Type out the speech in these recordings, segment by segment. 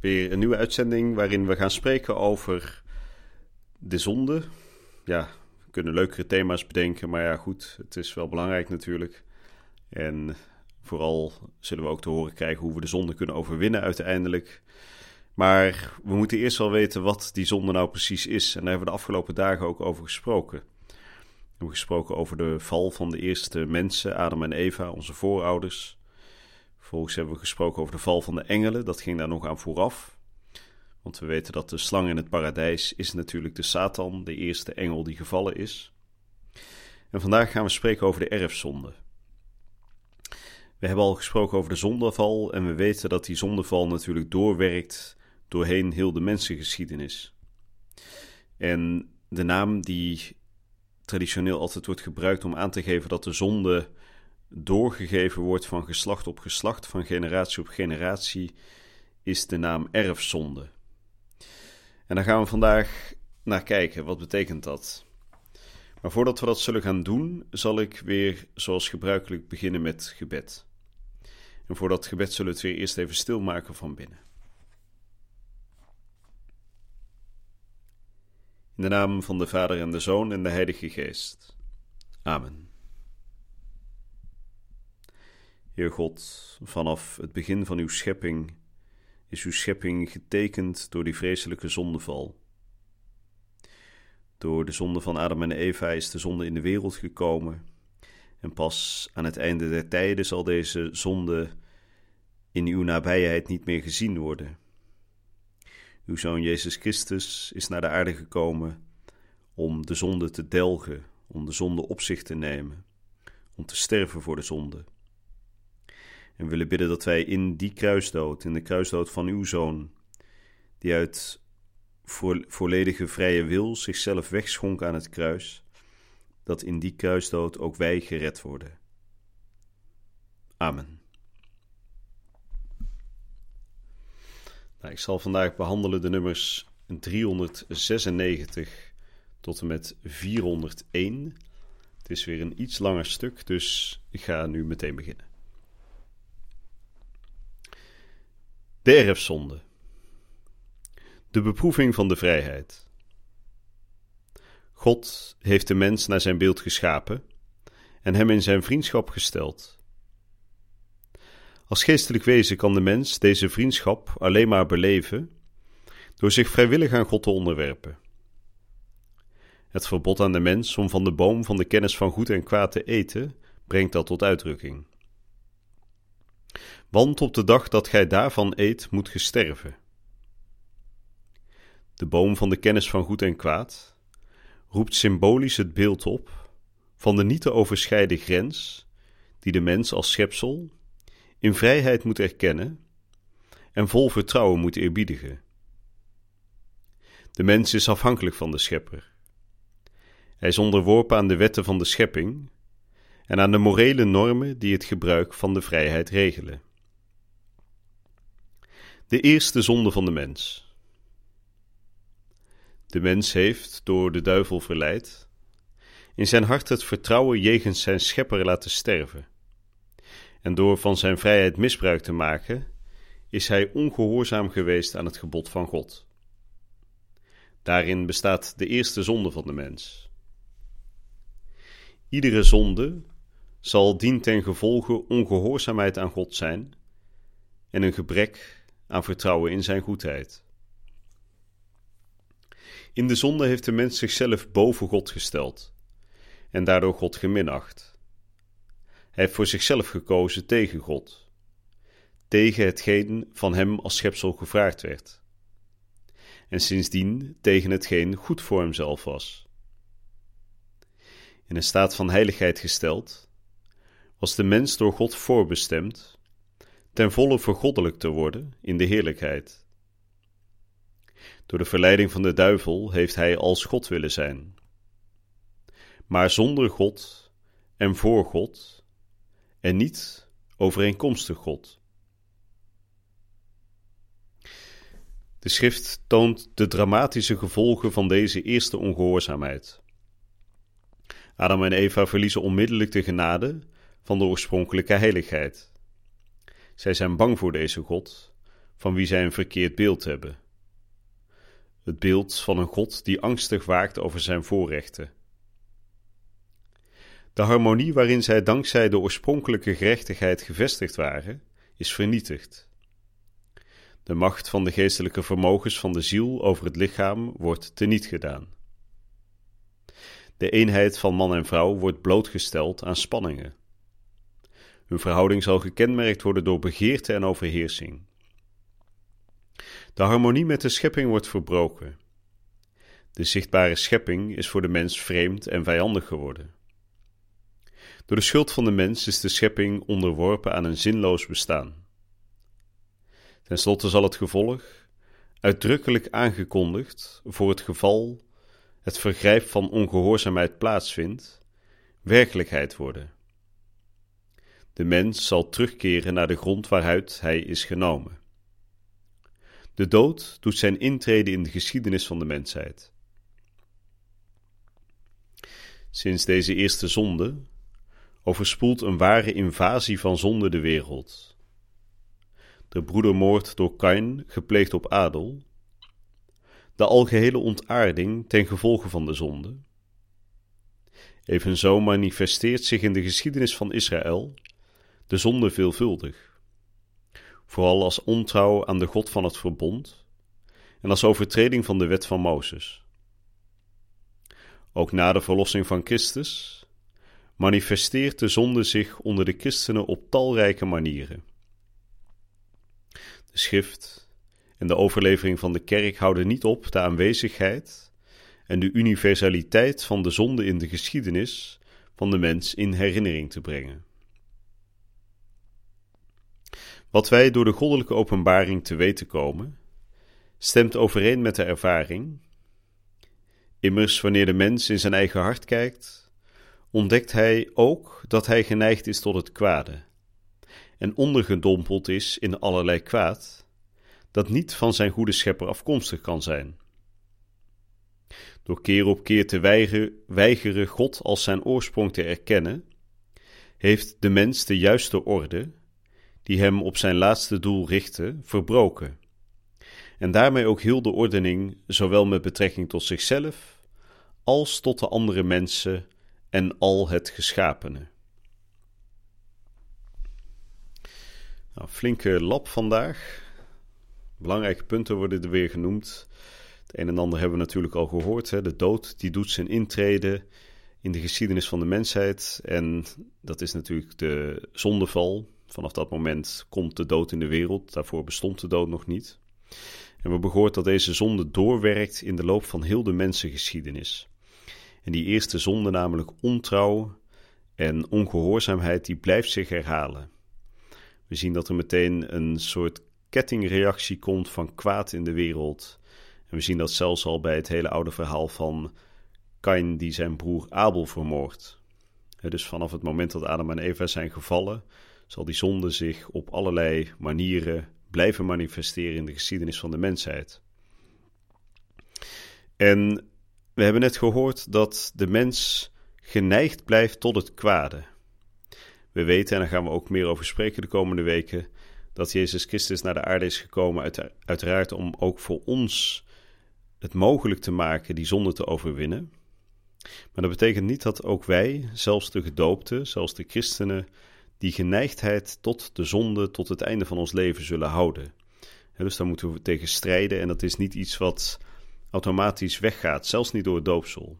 Weer een nieuwe uitzending waarin we gaan spreken over de zonde. Ja, we kunnen leukere thema's bedenken, maar ja, goed, het is wel belangrijk natuurlijk. En vooral zullen we ook te horen krijgen hoe we de zonde kunnen overwinnen uiteindelijk. Maar we moeten eerst wel weten wat die zonde nou precies is. En daar hebben we de afgelopen dagen ook over gesproken. We hebben gesproken over de val van de eerste mensen, Adam en Eva, onze voorouders. Vervolgens hebben we gesproken over de val van de engelen. Dat ging daar nog aan vooraf. Want we weten dat de slang in het paradijs is natuurlijk de Satan, de eerste engel die gevallen is. En vandaag gaan we spreken over de erfzonde. We hebben al gesproken over de zondeval en we weten dat die zondeval natuurlijk doorwerkt doorheen heel de mensengeschiedenis. En de naam die traditioneel altijd wordt gebruikt om aan te geven dat de zonde doorgegeven wordt van geslacht op geslacht, van generatie op generatie, is de naam erfzonde. En daar gaan we vandaag naar kijken. Wat betekent dat? Maar voordat we dat zullen gaan doen, zal ik weer zoals gebruikelijk beginnen met gebed. En voor dat gebed zullen we het weer eerst even stilmaken van binnen. In de naam van de Vader en de Zoon en de Heilige Geest. Amen. Heer God, vanaf het begin van uw schepping is uw schepping getekend door die vreselijke zondeval. Door de zonde van Adam en Eva is de zonde in de wereld gekomen. En pas aan het einde der tijden zal deze zonde in uw nabijheid niet meer gezien worden. Uw zoon Jezus Christus is naar de aarde gekomen om de zonde te delgen, om de zonde op zich te nemen, om te sterven voor de zonde. En willen bidden dat wij in die kruisdood, in de kruisdood van uw zoon, die uit volledige vrije wil zichzelf wegschonk aan het kruis, dat in die kruisdood ook wij gered worden. Amen. Nou, ik zal vandaag behandelen de nummers 396 tot en met 401. Het is weer een iets langer stuk, dus ik ga nu meteen beginnen. De erfzonde. De beproeving van de vrijheid. God heeft de mens naar zijn beeld geschapen en hem in zijn vriendschap gesteld. Als geestelijk wezen kan de mens deze vriendschap alleen maar beleven door zich vrijwillig aan God te onderwerpen. Het verbod aan de mens om van de boom van de kennis van goed en kwaad te eten brengt dat tot uitdrukking. Want op de dag dat gij daarvan eet, moet ge sterven. De boom van de kennis van goed en kwaad roept symbolisch het beeld op van de niet te overschrijden grens die de mens als schepsel in vrijheid moet erkennen en vol vertrouwen moet eerbiedigen. De mens is afhankelijk van de schepper. Hij is onderworpen aan de wetten van de schepping en aan de morele normen die het gebruik van de vrijheid regelen. De eerste zonde van de mens. De mens heeft, door de duivel verleid, in zijn hart het vertrouwen jegens zijn schepper laten sterven. En door van zijn vrijheid misbruik te maken, is hij ongehoorzaam geweest aan het gebod van God. Daarin bestaat de eerste zonde van de mens. Iedere zonde zal dien ten gevolge ongehoorzaamheid aan God zijn en een gebrek aan vertrouwen in zijn goedheid. In de zonde heeft de mens zichzelf boven God gesteld en daardoor God geminacht. Hij heeft voor zichzelf gekozen tegen God, tegen hetgeen van hem als schepsel gevraagd werd, en sindsdien tegen hetgeen goed voor hemzelf was. In een staat van heiligheid gesteld, was de mens door God voorbestemd ten volle vergoddelijk te worden in de heerlijkheid. Door de verleiding van de duivel heeft hij als God willen zijn. Maar zonder God en voor God en niet overeenkomstig God. De schrift toont de dramatische gevolgen van deze eerste ongehoorzaamheid. Adam en Eva verliezen onmiddellijk de genade van de oorspronkelijke heiligheid. Zij zijn bang voor deze God, van wie zij een verkeerd beeld hebben. Het beeld van een God die angstig waakt over zijn voorrechten. De harmonie waarin zij dankzij de oorspronkelijke gerechtigheid gevestigd waren, is vernietigd. De macht van de geestelijke vermogens van de ziel over het lichaam wordt teniet gedaan. De eenheid van man en vrouw wordt blootgesteld aan spanningen. Hun verhouding zal gekenmerkt worden door begeerte en overheersing. De harmonie met de schepping wordt verbroken. De zichtbare schepping is voor de mens vreemd en vijandig geworden. Door de schuld van de mens is de schepping onderworpen aan een zinloos bestaan. Ten slotte zal het gevolg, uitdrukkelijk aangekondigd voor het geval het vergrijp van ongehoorzaamheid plaatsvindt, werkelijkheid worden. De mens zal terugkeren naar de grond waaruit hij is genomen. De dood doet zijn intrede in de geschiedenis van de mensheid. Sinds deze eerste zonde overspoelt een ware invasie van zonde de wereld. De broedermoord door Kain, gepleegd op Adel, de algehele ontaarding ten gevolge van de zonde. Evenzo manifesteert zich in de geschiedenis van Israël de zonde veelvuldig, vooral als ontrouw aan de God van het verbond en als overtreding van de wet van Mozes. Ook na de verlossing van Christus manifesteert de zonde zich onder de christenen op talrijke manieren. De schrift en de overlevering van de kerk houden niet op de aanwezigheid en de universaliteit van de zonde in de geschiedenis van de mens in herinnering te brengen. Wat wij door de goddelijke openbaring te weten komen, stemt overeen met de ervaring. Immers, wanneer de mens in zijn eigen hart kijkt, ontdekt hij ook dat hij geneigd is tot het kwade en ondergedompeld is in allerlei kwaad, dat niet van zijn goede schepper afkomstig kan zijn. Door keer op keer te weigeren God als zijn oorsprong te erkennen, heeft de mens de juiste orde, die hem op zijn laatste doel richtte, verbroken. En daarmee ook heel de ordening, zowel met betrekking tot zichzelf, als tot de andere mensen en al het geschapene. Nou, flinke lab vandaag. Belangrijke punten worden er weer genoemd. Het een en ander hebben we natuurlijk al gehoord. Hè. De dood die doet zijn intrede in de geschiedenis van de mensheid. En dat is natuurlijk de zondeval. Vanaf dat moment komt de dood in de wereld. Daarvoor bestond de dood nog niet. En we hebben gehoord dat deze zonde doorwerkt in de loop van heel de mensengeschiedenis. En die eerste zonde, namelijk ontrouw en ongehoorzaamheid, die blijft zich herhalen. We zien dat er meteen een soort kettingreactie komt van kwaad in de wereld. En we zien dat zelfs al bij het hele oude verhaal van Kain die zijn broer Abel vermoordt. Dus vanaf het moment dat Adam en Eva zijn gevallen, zal die zonde zich op allerlei manieren blijven manifesteren in de geschiedenis van de mensheid. En we hebben net gehoord dat de mens geneigd blijft tot het kwade. We weten, en daar gaan we ook meer over spreken de komende weken, dat Jezus Christus naar de aarde is gekomen, uiteraard om ook voor ons het mogelijk te maken die zonde te overwinnen. Maar dat betekent niet dat ook wij, zelfs de gedoopten, zelfs de christenen, die geneigdheid tot de zonde tot het einde van ons leven zullen houden. dus daar moeten we tegen strijden en dat is niet iets wat automatisch weggaat, zelfs niet door het doopsel.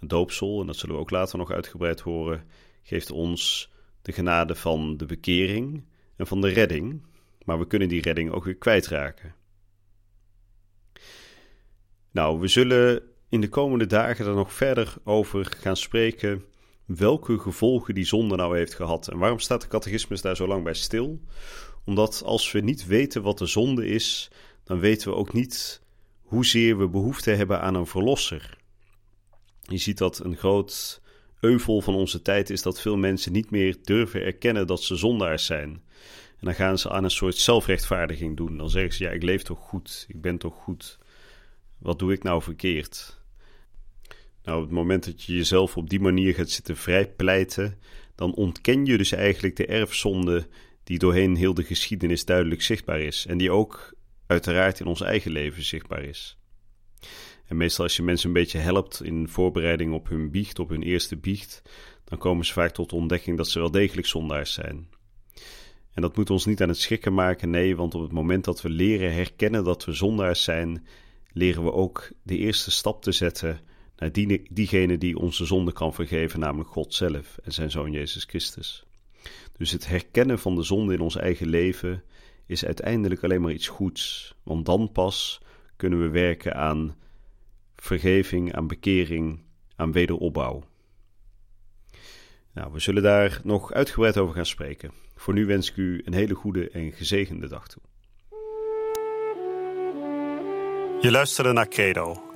Een doopsel, en dat zullen we ook later nog uitgebreid horen, geeft ons de genade van de bekering en van de redding, maar we kunnen die redding ook weer kwijtraken. Nou, we zullen in de komende dagen er nog verder over gaan spreken welke gevolgen die zonde nou heeft gehad. En waarom staat de catechismus daar zo lang bij stil? Omdat als we niet weten wat de zonde is, dan weten we ook niet hoezeer we behoefte hebben aan een verlosser. Je ziet dat een groot euvel van onze tijd is dat veel mensen niet meer durven erkennen dat ze zondaars zijn. En dan gaan ze aan een soort zelfrechtvaardiging doen. Dan zeggen ze: Ja, ik leef toch goed, ik ben toch goed. Wat doe ik nou verkeerd? Nou, op het moment dat je jezelf op die manier gaat zitten vrijpleiten, dan ontken je dus eigenlijk de erfzonde die doorheen heel de geschiedenis duidelijk zichtbaar is. En die ook uiteraard in ons eigen leven zichtbaar is. En meestal als je mensen een beetje helpt in voorbereiding op hun biecht, op hun eerste biecht, dan komen ze vaak tot de ontdekking dat ze wel degelijk zondaars zijn. En dat moet ons niet aan het schrikken maken, nee, want op het moment dat we leren herkennen dat we zondaars zijn, leren we ook de eerste stap te zetten die, diegene die onze zonde kan vergeven, namelijk God zelf en zijn Zoon Jezus Christus. Dus het herkennen van de zonde in ons eigen leven is uiteindelijk alleen maar iets goeds, want dan pas kunnen we werken aan vergeving, aan bekering, aan wederopbouw. Nou, we zullen daar nog uitgebreid over gaan spreken. Voor nu wens ik u een hele goede en gezegende dag toe. Je luisterde naar Credo,